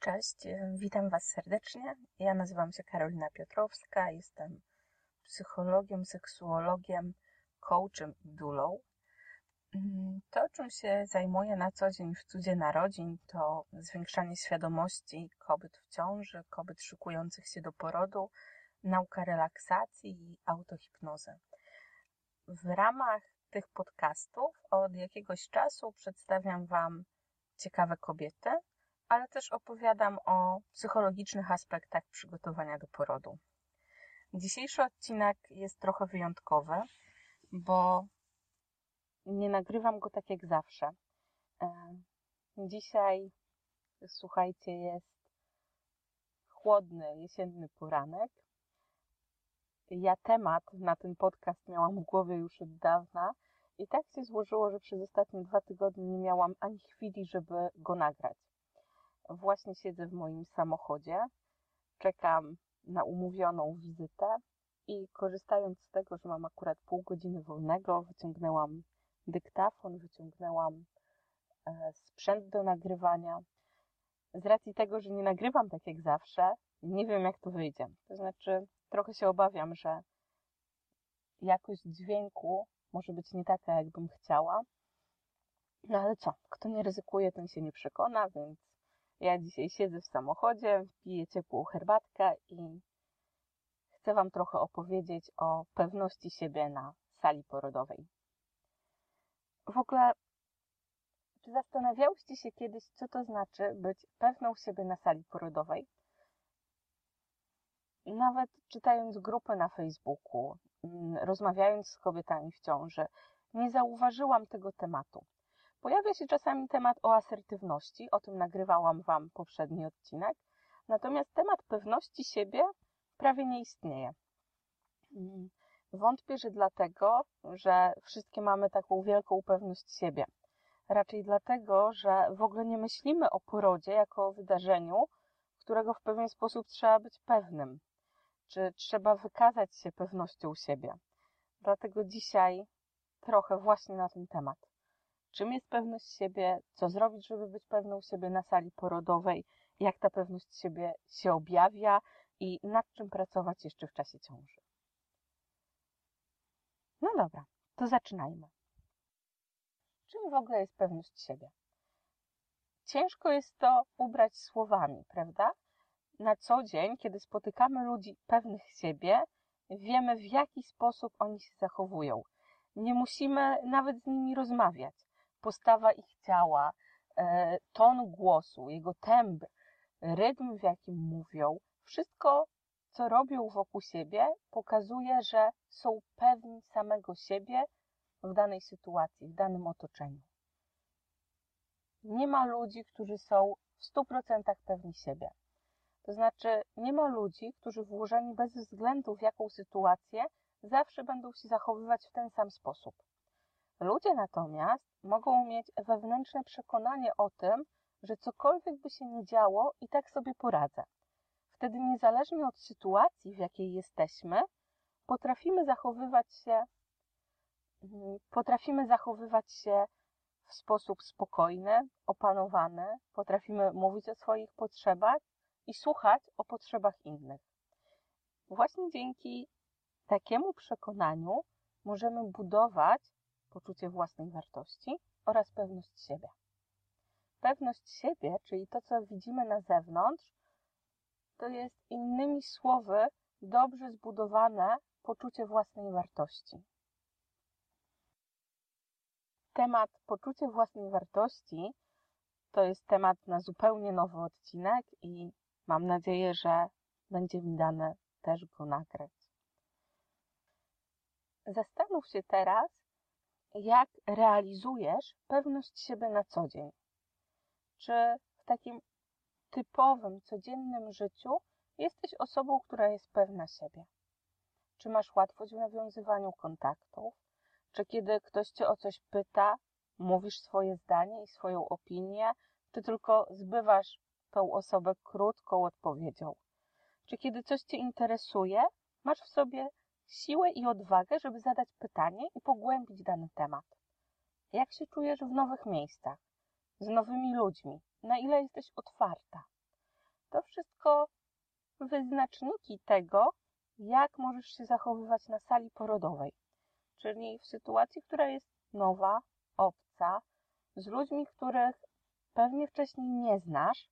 Cześć, e, witam Was serdecznie. Ja nazywam się Karolina Piotrowska, jestem psychologiem, seksuologiem, coachem i dulą. Mm, to, czym się zajmuję na co dzień w cudzie narodzin, to zwiększanie świadomości kobiet w ciąży, kobiet szykujących się do porodu, nauka relaksacji i autohipnozy. W ramach tych podcastów od jakiegoś czasu przedstawiam Wam ciekawe kobiety, ale też opowiadam o psychologicznych aspektach przygotowania do porodu. Dzisiejszy odcinek jest trochę wyjątkowy, bo nie nagrywam go tak jak zawsze. E, dzisiaj, słuchajcie, jest chłodny, jesienny poranek. Ja temat na ten podcast miałam w głowie już od dawna i tak się złożyło, że przez ostatnie dwa tygodnie nie miałam ani chwili, żeby go nagrać. Właśnie siedzę w moim samochodzie, czekam na umówioną wizytę i korzystając z tego, że mam akurat pół godziny wolnego, wyciągnęłam dyktafon, wyciągnęłam e, sprzęt do nagrywania. Z racji tego, że nie nagrywam tak jak zawsze, nie wiem jak to wyjdzie. To znaczy, trochę się obawiam, że jakość dźwięku może być nie taka, jakbym chciała. No ale co? Kto nie ryzykuje, ten się nie przekona, więc ja dzisiaj siedzę w samochodzie, piję ciepłą herbatkę i chcę Wam trochę opowiedzieć o pewności siebie na sali porodowej. W ogóle, czy zastanawiałyście się kiedyś, co to znaczy być pewną siebie na sali porodowej? Nawet czytając grupy na Facebooku, mm, rozmawiając z kobietami w ciąży, nie zauważyłam tego tematu. Pojawia się czasami temat o asertywności, o tym nagrywałam Wam poprzedni odcinek, natomiast temat pewności siebie prawie nie istnieje. Mm, wątpię, że dlatego, że wszystkie mamy taką wielką pewność siebie. Raczej dlatego, że w ogóle nie myślimy o porodzie jako o wydarzeniu, którego w pewien sposób trzeba być pewnym, czy trzeba wykazać się pewnością siebie. Dlatego dzisiaj trochę właśnie na ten temat czym jest pewność siebie, co zrobić, żeby być pewną siebie na sali porodowej, jak ta pewność siebie się objawia i nad czym pracować jeszcze w czasie ciąży. No dobra, to zaczynajmy. Czym w ogóle jest pewność siebie? Ciężko jest to ubrać słowami, prawda? Na co dzień, kiedy spotykamy ludzi pewnych siebie, wiemy w jaki sposób oni się zachowują. Nie musimy nawet z nimi rozmawiać postawa ich ciała, e, ton głosu, jego tembr, rytm, w jakim mówią, wszystko, co robią wokół siebie, pokazuje, że są pewni samego siebie w danej sytuacji, w danym otoczeniu. Nie ma ludzi, którzy są w stu procentach pewni siebie. To znaczy, nie ma ludzi, którzy włożeni bez względu w jaką sytuację, zawsze będą się zachowywać w ten sam sposób. Ludzie natomiast mogą mieć wewnętrzne przekonanie o tym, że cokolwiek by się nie działo, i tak sobie poradzę. Wtedy, niezależnie od sytuacji, w jakiej jesteśmy, potrafimy zachowywać się, mm, potrafimy zachowywać się w sposób spokojny, opanowany, potrafimy mówić o swoich potrzebach i słuchać o potrzebach innych. Właśnie dzięki takiemu przekonaniu możemy budować poczucie własnej wartości oraz pewność siebie. Pewność siebie, czyli to, co widzimy na zewnątrz, to jest innymi słowy dobrze zbudowane poczucie własnej wartości. Temat poczucie własnej wartości to jest temat na zupełnie nowy odcinek i mam nadzieję, że będzie mi dane też go nagrać. Zastanów się teraz, jak realizujesz pewność siebie na co dzień. Czy w takim typowym, codziennym życiu jesteś osobą, która jest pewna siebie? Czy masz łatwość w nawiązywaniu kontaktów? Czy kiedy ktoś cię o coś pyta, mówisz swoje zdanie i swoją opinię, czy tylko zbywasz tą osobę krótką odpowiedzią? Czy kiedy coś cię interesuje, masz w sobie siłę i odwagę, żeby zadać pytanie i pogłębić dany temat. Jak się czujesz w nowych miejscach, z nowymi ludźmi? Na ile jesteś otwarta? To wszystko wyznaczniki tego, jak możesz się zachowywać na sali porodowej. Czyli w sytuacji, która jest nowa, obca, z ludźmi, których pewnie wcześniej nie znasz,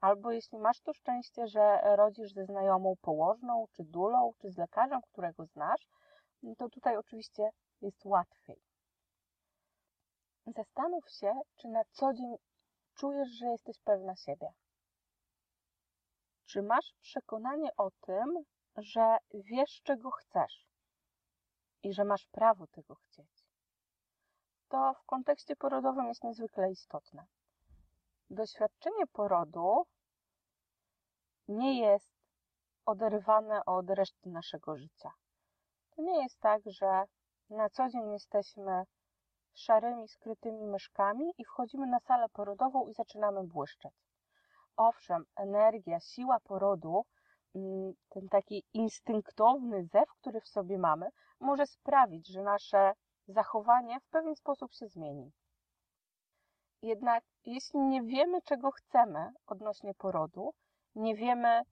albo jeśli masz to szczęście, że rodzisz ze znajomą położną, czy dulą, czy z lekarzem, którego znasz, to tutaj oczywiście jest łatwiej. Zastanów się, czy na co dzień czujesz, że jesteś pewna siebie. Czy masz przekonanie o tym, że wiesz, czego chcesz i że masz prawo tego chcieć? To w kontekście porodowym jest niezwykle istotne. Doświadczenie porodu nie jest oderwane od reszty naszego życia. To nie jest tak, że na co dzień jesteśmy szarymi, skrytymi myszkami i wchodzimy na salę porodową i zaczynamy błyszczeć. Owszem, energia, siła porodu, mm, ten taki instynktowny zew, który w sobie mamy, może sprawić, że nasze zachowanie w pewien sposób się zmieni. Jednak jeśli nie wiemy, czego chcemy odnośnie porodu, nie wiemy,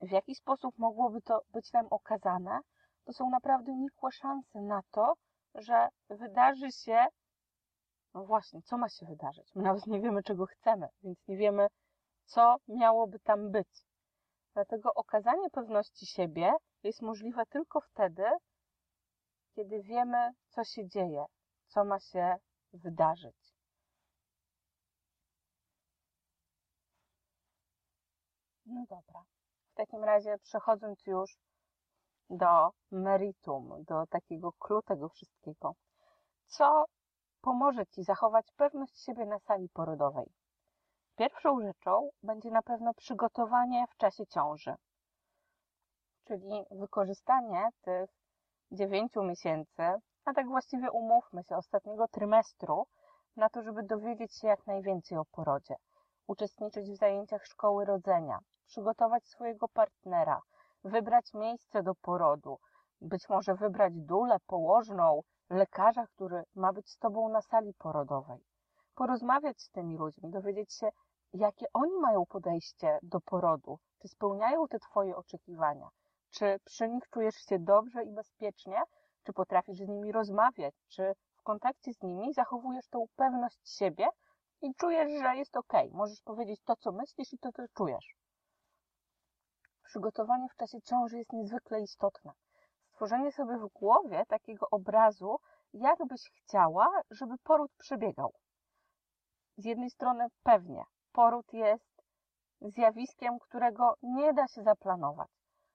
w jaki sposób mogłoby to być nam okazane, to są naprawdę nikłe szanse na to, że wydarzy się, no właśnie, co ma się wydarzyć? My nawet nie wiemy, czego chcemy, więc nie wiemy, co miałoby tam być. Dlatego okazanie pewności siebie jest możliwe tylko wtedy, kiedy wiemy, co się dzieje, co ma się wydarzyć. No dobra. W takim razie przechodząc już do meritum, do takiego klu tego wszystkiego. Co pomoże Ci zachować pewność siebie na sali porodowej? Pierwszą rzeczą będzie na pewno przygotowanie w czasie ciąży, czyli wykorzystanie tych dziewięciu miesięcy, a tak właściwie umówmy się, ostatniego trymestru, na to, żeby dowiedzieć się jak najwięcej o porodzie, uczestniczyć w zajęciach szkoły rodzenia, przygotować swojego partnera, wybrać miejsce do porodu, być może wybrać dulę, położną, lekarza, który ma być z tobą na sali porodowej. Porozmawiać z tymi ludźmi, dowiedzieć się, jakie oni mają podejście do porodu, czy spełniają te twoje oczekiwania, czy przy nich czujesz się dobrze i bezpiecznie, czy potrafisz z nimi rozmawiać, czy w kontakcie z nimi zachowujesz tą pewność siebie i czujesz, że jest ok. Możesz powiedzieć to, co myślisz i to, co czujesz przygotowanie w czasie ciąży jest niezwykle istotne. Stworzenie sobie w głowie takiego obrazu, jak byś chciała, żeby poród przebiegał. Z jednej strony pewnie, poród jest zjawiskiem, którego nie da się zaplanować.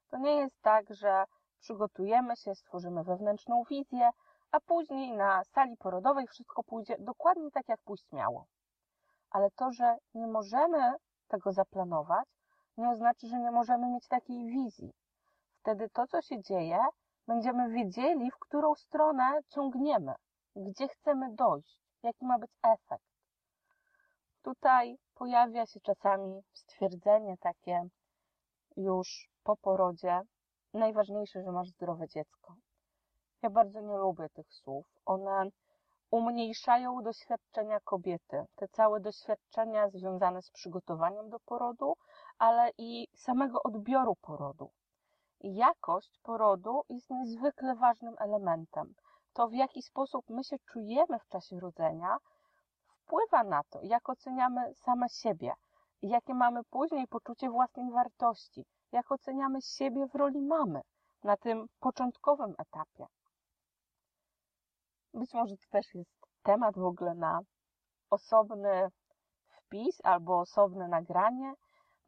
To nie jest tak, że przygotujemy się, stworzymy wewnętrzną wizję, a później na sali porodowej wszystko pójdzie dokładnie tak, jak pójść miało. Ale to, że nie możemy tego zaplanować, nie oznacza, że nie możemy mieć takiej wizji. Wtedy to, co się dzieje, będziemy wiedzieli, w którą stronę ciągniemy, gdzie chcemy dojść, jaki ma być efekt. Tutaj pojawia się czasami stwierdzenie takie już po porodzie, najważniejsze, że masz zdrowe dziecko. Ja bardzo nie lubię tych słów. One umniejszają doświadczenia kobiety, te całe doświadczenia związane z przygotowaniem do porodu, ale i samego odbioru porodu. Jakość porodu jest niezwykle ważnym elementem. To, w jaki sposób my się czujemy w czasie rodzenia, wpływa na to, jak oceniamy same siebie, jakie mamy później poczucie własnej wartości, jak oceniamy siebie w roli mamy na tym początkowym etapie. Być może to też jest temat w ogóle na osobny wpis albo osobne nagranie.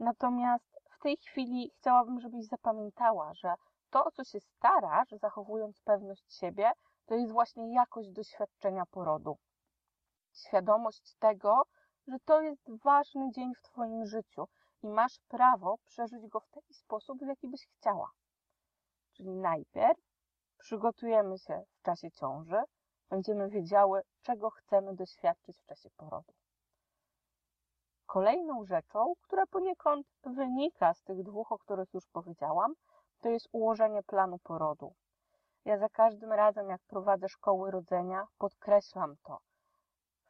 Natomiast w tej chwili chciałabym, żebyś zapamiętała, że to, o co się starasz, zachowując pewność siebie, to jest właśnie jakość doświadczenia porodu. Świadomość tego, że to jest ważny dzień w Twoim życiu i masz prawo przeżyć go w taki sposób, w jaki byś chciała. Czyli najpierw przygotujemy się w czasie ciąży, będziemy wiedziały, czego chcemy doświadczyć w czasie porodu. Kolejną rzeczą, która poniekąd wynika z tych dwóch, o których już powiedziałam, to jest ułożenie planu porodu. Ja za każdym razem, jak prowadzę szkoły rodzenia, podkreślam to.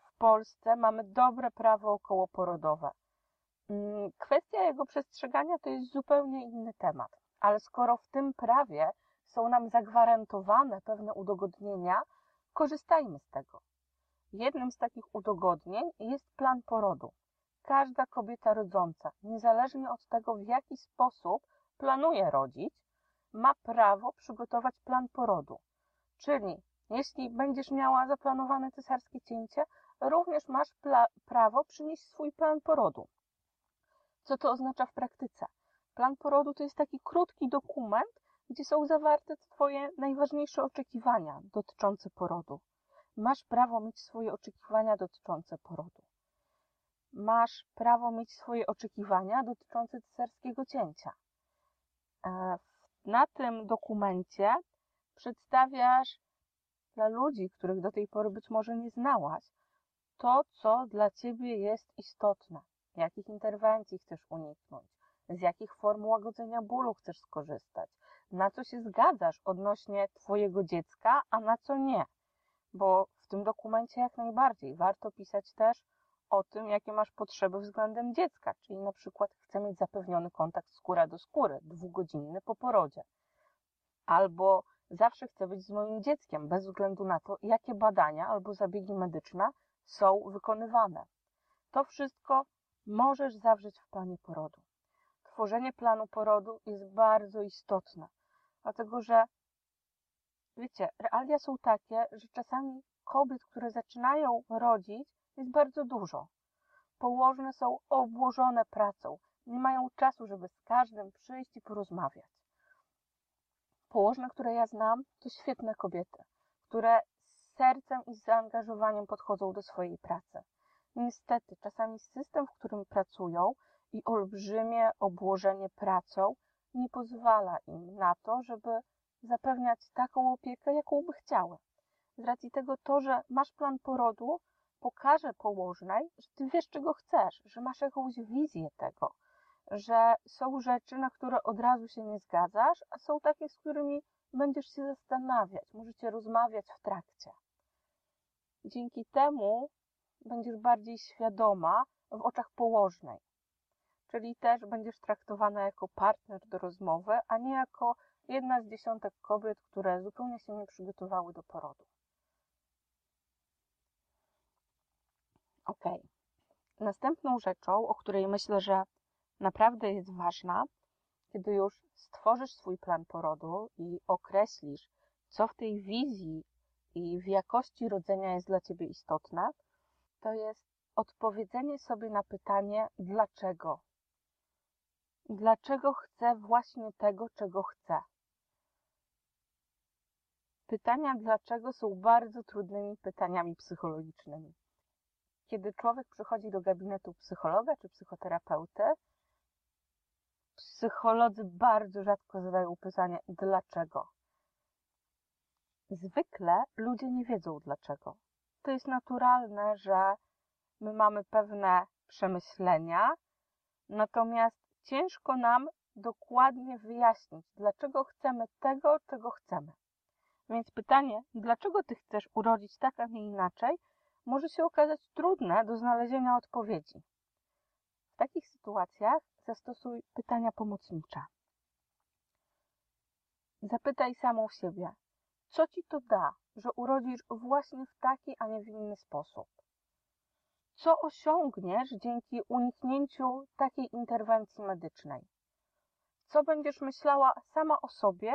W Polsce mamy dobre prawo okołoporodowe. Mm, kwestia jego przestrzegania to jest zupełnie inny temat, ale skoro w tym prawie są nam zagwarantowane pewne udogodnienia, korzystajmy z tego. Jednym z takich udogodnień jest plan porodu. Każda kobieta rodząca, niezależnie od tego, w jaki sposób planuje rodzić, ma prawo przygotować plan porodu. Czyli jeśli będziesz miała zaplanowane cesarskie cięcie, również masz prawo przynieść swój plan porodu. Co to oznacza w praktyce? Plan porodu to jest taki krótki dokument, gdzie są zawarte Twoje najważniejsze oczekiwania dotyczące porodu. Masz prawo mieć swoje oczekiwania dotyczące porodu. Masz prawo mieć swoje oczekiwania dotyczące cesarskiego cięcia. E, na tym dokumencie przedstawiasz dla ludzi, których do tej pory być może nie znałaś, to, co dla ciebie jest istotne, jakich interwencji chcesz uniknąć, z jakich form łagodzenia bólu chcesz skorzystać, na co się zgadzasz odnośnie twojego dziecka, a na co nie. Bo w tym dokumencie jak najbardziej warto pisać też o tym, jakie masz potrzeby względem dziecka, czyli na przykład chcę mieć zapewniony kontakt skóra do skóry, dwugodzinny po porodzie, albo zawsze chcę być z moim dzieckiem, bez względu na to, jakie badania albo zabiegi medyczne są wykonywane. To wszystko możesz zawrzeć w planie porodu. Tworzenie planu porodu jest bardzo istotne, dlatego że wiecie, realia są takie, że czasami kobiet, które zaczynają rodzić, jest bardzo dużo. Położne są obłożone pracą, nie mają czasu, żeby z każdym przyjść i porozmawiać. Położne, które ja znam, to świetne kobiety, które z sercem i z zaangażowaniem podchodzą do swojej pracy. Niestety, czasami system, w którym pracują i olbrzymie obłożenie pracą nie pozwala im na to, żeby zapewniać taką opiekę, jaką by chciały. Z racji tego to, że masz plan porodu, pokaże położnej, że ty wiesz, czego chcesz, że masz jakąś wizję tego, że są rzeczy, na które od razu się nie zgadzasz, a są takie, z którymi będziesz się zastanawiać, możecie rozmawiać w trakcie. Dzięki temu będziesz bardziej świadoma w oczach położnej, czyli też będziesz traktowana jako partner do rozmowy, a nie jako jedna z dziesiątek kobiet, które zupełnie się nie przygotowały do porodu. Ok. Następną rzeczą, o której myślę, że naprawdę jest ważna, kiedy już stworzysz swój plan porodu i określisz, co w tej wizji i w jakości rodzenia jest dla ciebie istotne, to jest odpowiedzenie sobie na pytanie, dlaczego. Dlaczego chcę właśnie tego, czego chcę? Pytania dlaczego są bardzo trudnymi pytaniami psychologicznymi. Kiedy człowiek przychodzi do gabinetu psychologa czy psychoterapeuty, psycholodzy bardzo rzadko zadają pytanie dlaczego. Zwykle ludzie nie wiedzą dlaczego. To jest naturalne, że my mamy pewne przemyślenia, natomiast ciężko nam dokładnie wyjaśnić, dlaczego chcemy tego, czego chcemy. Więc pytanie, dlaczego ty chcesz urodzić tak, a nie inaczej, może się okazać trudne do znalezienia odpowiedzi. W takich sytuacjach zastosuj pytania pomocnicze. Zapytaj samą siebie, co ci to da, że urodzisz właśnie w taki, a nie w inny sposób? Co osiągniesz dzięki uniknięciu takiej interwencji medycznej? Co będziesz myślała sama o sobie,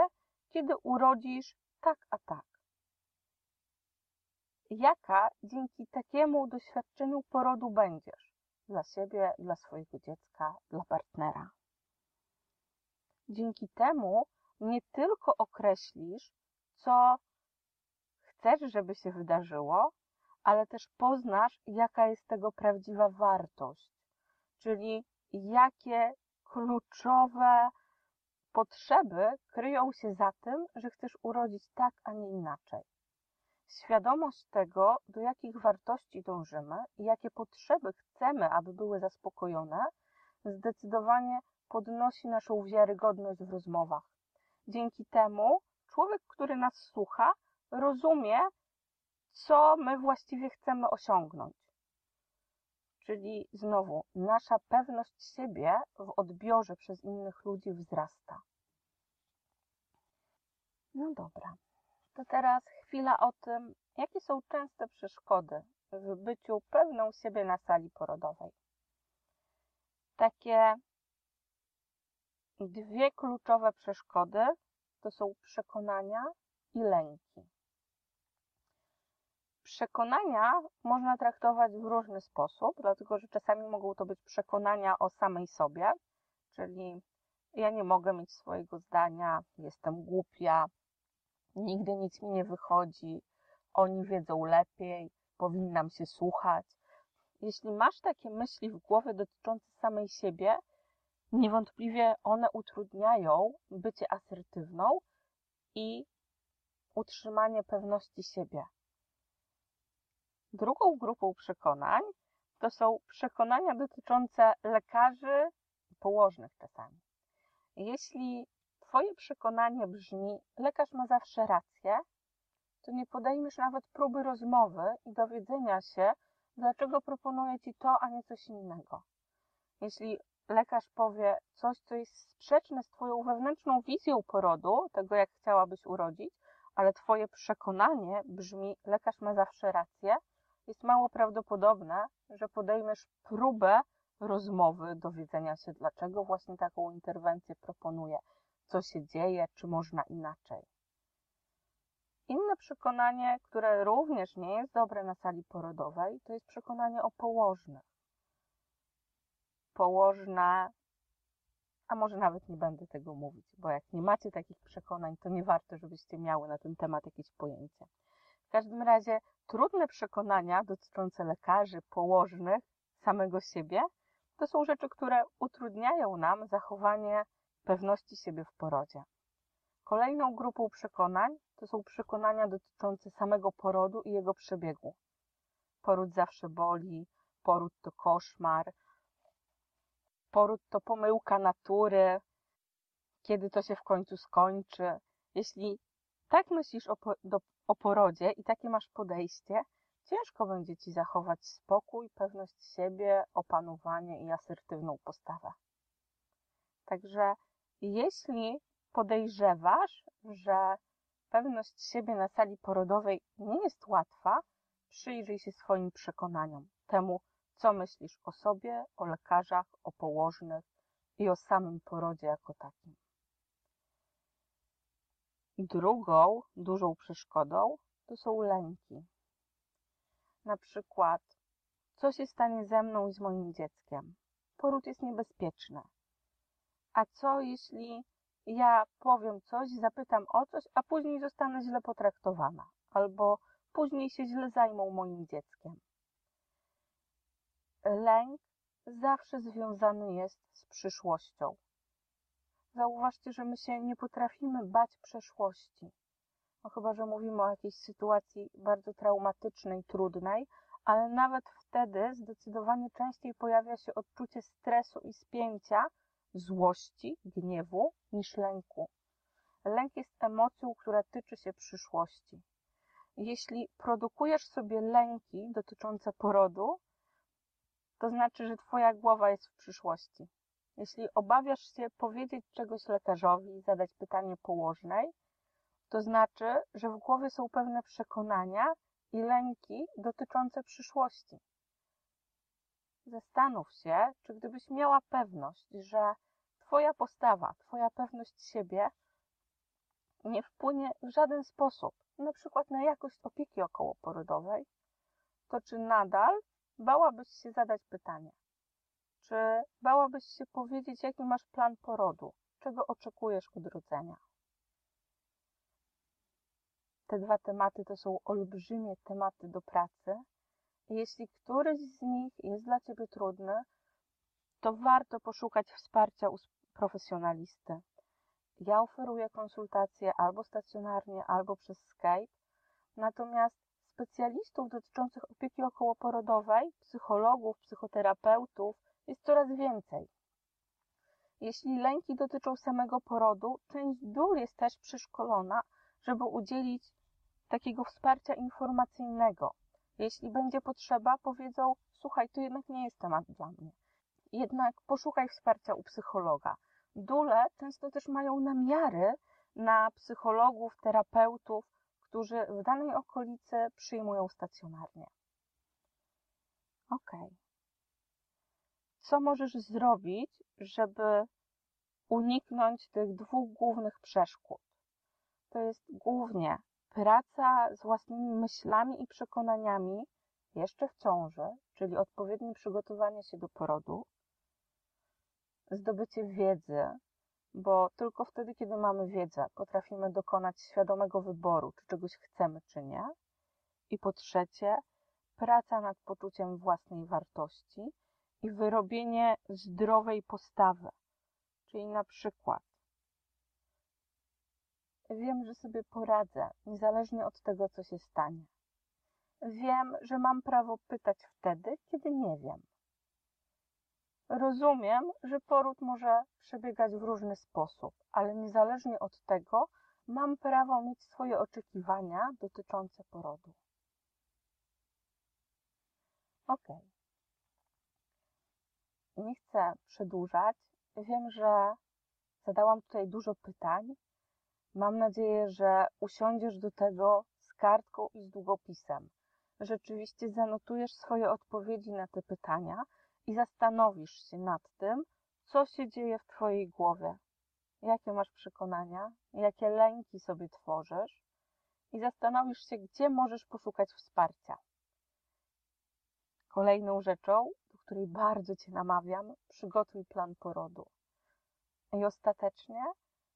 kiedy urodzisz tak a tak? Jaka dzięki takiemu doświadczeniu porodu będziesz? Dla siebie, dla swojego dziecka, dla partnera. Dzięki temu nie tylko określisz, co chcesz, żeby się wydarzyło, ale też poznasz, jaka jest tego prawdziwa wartość, czyli jakie kluczowe potrzeby kryją się za tym, że chcesz urodzić tak, a nie inaczej. Świadomość tego, do jakich wartości dążymy i jakie potrzeby chcemy, aby były zaspokojone, zdecydowanie podnosi naszą wiarygodność w rozmowach. Dzięki temu człowiek, który nas słucha, rozumie, co my właściwie chcemy osiągnąć. Czyli znowu, nasza pewność siebie w odbiorze przez innych ludzi wzrasta. No dobra, to teraz chwila o tym, jakie są częste przeszkody w byciu pewną siebie na sali porodowej. Takie dwie kluczowe przeszkody to są przekonania i lęki. Przekonania można traktować w różny sposób, dlatego że czasami mogą to być przekonania o samej sobie, czyli ja nie mogę mieć swojego zdania, jestem głupia, nigdy nic mi nie wychodzi, oni wiedzą lepiej, powinnam się słuchać. Jeśli masz takie myśli w głowie dotyczące samej siebie, niewątpliwie one utrudniają bycie asertywną i utrzymanie pewności siebie. Drugą grupą przekonań to są przekonania dotyczące lekarzy i położnych czasami. Jeśli Twoje przekonanie brzmi, lekarz ma zawsze rację, to nie podejmiesz nawet próby rozmowy i dowiedzenia się, dlaczego proponuje Ci to, a nie coś innego. Jeśli lekarz powie coś, co jest sprzeczne z Twoją wewnętrzną wizją porodu, tego jak chciałabyś urodzić, ale Twoje przekonanie brzmi, lekarz ma zawsze rację, jest mało prawdopodobne, że podejmiesz próbę rozmowy, dowiedzenia się, dlaczego właśnie taką interwencję proponuje, co się dzieje, czy można inaczej. Inne przekonanie, które również nie jest dobre na sali porodowej, to jest przekonanie o położnych. Położne, a może nawet nie będę tego mówić, bo jak nie macie takich przekonań, to nie warto, żebyście miały na ten temat jakieś pojęcie. W każdym razie trudne przekonania dotyczące lekarzy, położnych, samego siebie, to są rzeczy, które utrudniają nam zachowanie pewności siebie w porodzie. Kolejną grupą przekonań to są przekonania dotyczące samego porodu i jego przebiegu. Poród zawsze boli, poród to koszmar, poród to pomyłka natury, kiedy to się w końcu skończy. Jeśli tak myślisz o, po, do, o porodzie i takie masz podejście, ciężko będzie ci zachować spokój, pewność siebie, opanowanie i asertywną postawę. Także jeśli podejrzewasz, że pewność siebie na sali porodowej nie jest łatwa, przyjrzyj się swoim przekonaniom, temu, co myślisz o sobie, o lekarzach, o położnych i o samym porodzie jako takim. Drugą dużą przeszkodą to są lęki. Na przykład, co się stanie ze mną i z moim dzieckiem? Poród jest niebezpieczny. A co jeśli ja powiem coś, zapytam o coś, a później zostanę źle potraktowana, albo później się źle zajmą moim dzieckiem? Lęk zawsze związany jest z przyszłością. Zauważcie, że my się nie potrafimy bać przeszłości. No chyba, że mówimy o jakiejś sytuacji bardzo traumatycznej, trudnej, ale nawet wtedy zdecydowanie częściej pojawia się odczucie stresu i spięcia, złości, gniewu niż lęku. Lęk jest emocją, która tyczy się przyszłości. Jeśli produkujesz sobie lęki dotyczące porodu, to znaczy, że Twoja głowa jest w przyszłości. Jeśli obawiasz się powiedzieć czegoś lekarzowi, zadać pytanie położnej, to znaczy, że w głowie są pewne przekonania i lęki dotyczące przyszłości. Zastanów się, czy gdybyś miała pewność, że Twoja postawa, Twoja pewność siebie nie wpłynie w żaden sposób, na przykład na jakość opieki okołoporodowej, to czy nadal bałabyś się zadać pytanie? Czy bałabyś się powiedzieć, jaki masz plan porodu? Czego oczekujesz od rodzenia? Te dwa tematy to są olbrzymie tematy do pracy. Jeśli któryś z nich jest dla Ciebie trudny, to warto poszukać wsparcia u profesjonalisty. Ja oferuję konsultacje albo stacjonarnie, albo przez Skype. Natomiast specjalistów dotyczących opieki okołoporodowej, psychologów, psychoterapeutów jest coraz więcej. Jeśli lęki dotyczą samego porodu, część dół jest też przeszkolona, żeby udzielić takiego wsparcia informacyjnego, Jeśli będzie potrzeba, powiedzą: Słuchaj, to jednak nie jest temat dla mnie. Jednak poszukaj wsparcia u psychologa. Dule często też mają namiary na psychologów, terapeutów, którzy w danej okolicy przyjmują stacjonarnie. Ok. Co możesz zrobić, żeby uniknąć tych dwóch głównych przeszkód? To jest głównie praca z własnymi myślami i przekonaniami jeszcze w ciąży, czyli odpowiednie przygotowanie się do porodu, zdobycie wiedzy, bo tylko wtedy, kiedy mamy wiedzę, potrafimy dokonać świadomego wyboru, czy czegoś chcemy, czy nie. I po trzecie, praca nad poczuciem własnej wartości i wyrobienie zdrowej postawy. Czyli na przykład wiem, że sobie poradzę, niezależnie od tego, co się stanie. Wiem, że mam prawo pytać wtedy, kiedy nie wiem. Rozumiem, że poród może przebiegać w różny sposób, ale niezależnie od tego mam prawo mieć swoje oczekiwania dotyczące porodu. Ok. Nie chcę przedłużać. Wiem, że zadałam tutaj dużo pytań. Mam nadzieję, że usiądziesz do tego z kartką i z długopisem. Rzeczywiście zanotujesz swoje odpowiedzi na te pytania i zastanowisz się nad tym, co się dzieje w Twojej głowie, jakie masz przekonania, jakie lęki sobie tworzysz i zastanowisz się, gdzie możesz poszukać wsparcia. Kolejną rzeczą, do której bardzo Cię namawiam, przygotuj plan porodu. I ostatecznie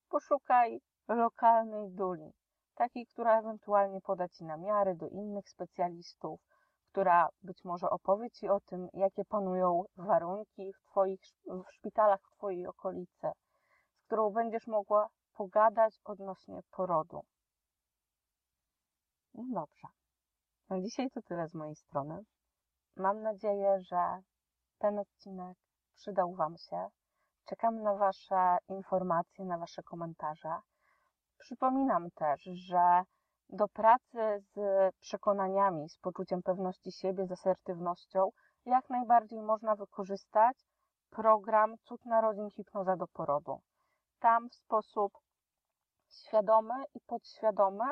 poszukaj lokalnej duli, takiej, która ewentualnie poda Ci namiary do innych specjalistów, która być może opowie Ci o tym, jakie panują warunki w Twoich w szpitalach w Twojej okolicy, z którą będziesz mogła pogadać odnośnie porodu. No dobrze. No dzisiaj to tyle z mojej strony. Mam nadzieję, że ten odcinek przydał Wam się. Czekam na Wasze informacje, na Wasze komentarze. Przypominam też, że do pracy z przekonaniami, z poczuciem pewności siebie, z asertywnością, jak najbardziej można wykorzystać program Cud Narodzin Hipnoza do Porodu. Tam w sposób świadomy i podświadomy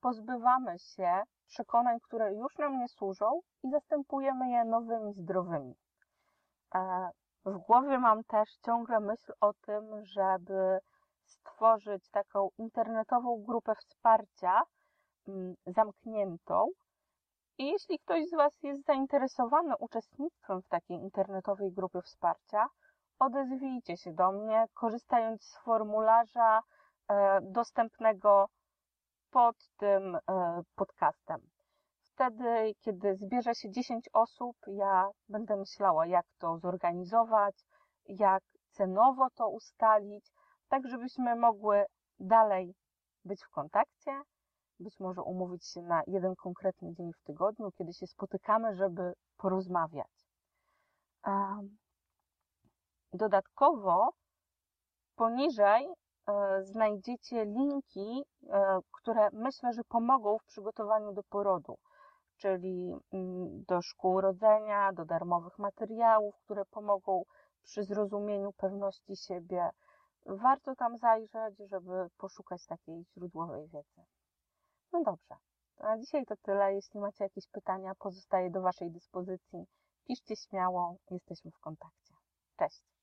pozbywamy się przekonań, które już nam nie służą i zastępujemy je nowymi, zdrowymi. E, w głowie mam też ciągle myśl o tym, żeby stworzyć taką internetową grupę wsparcia zamkniętą. I jeśli ktoś z Was jest zainteresowany uczestnictwem w takiej internetowej grupie wsparcia, odezwijcie się do mnie, korzystając z formularza e, dostępnego pod tym e, podcastem. Wtedy, kiedy zbierze się 10 osób, ja będę myślała, jak to zorganizować, jak cenowo to ustalić, tak żebyśmy mogły dalej być w kontakcie, być może umówić się na jeden konkretny dzień w tygodniu, kiedy się spotykamy, żeby porozmawiać. Dodatkowo poniżej e, znajdziecie linki, e, które myślę, że pomogą w przygotowaniu do porodu, czyli mm, do szkół rodzenia, do darmowych materiałów, które pomogą przy zrozumieniu pewności siebie, warto tam zajrzeć, żeby poszukać takiej źródłowej wiedzy. No dobrze, na dzisiaj to tyle. Jeśli macie jakieś pytania, pozostaję do Waszej dyspozycji. Piszcie śmiało, jesteśmy w kontakcie. Cześć!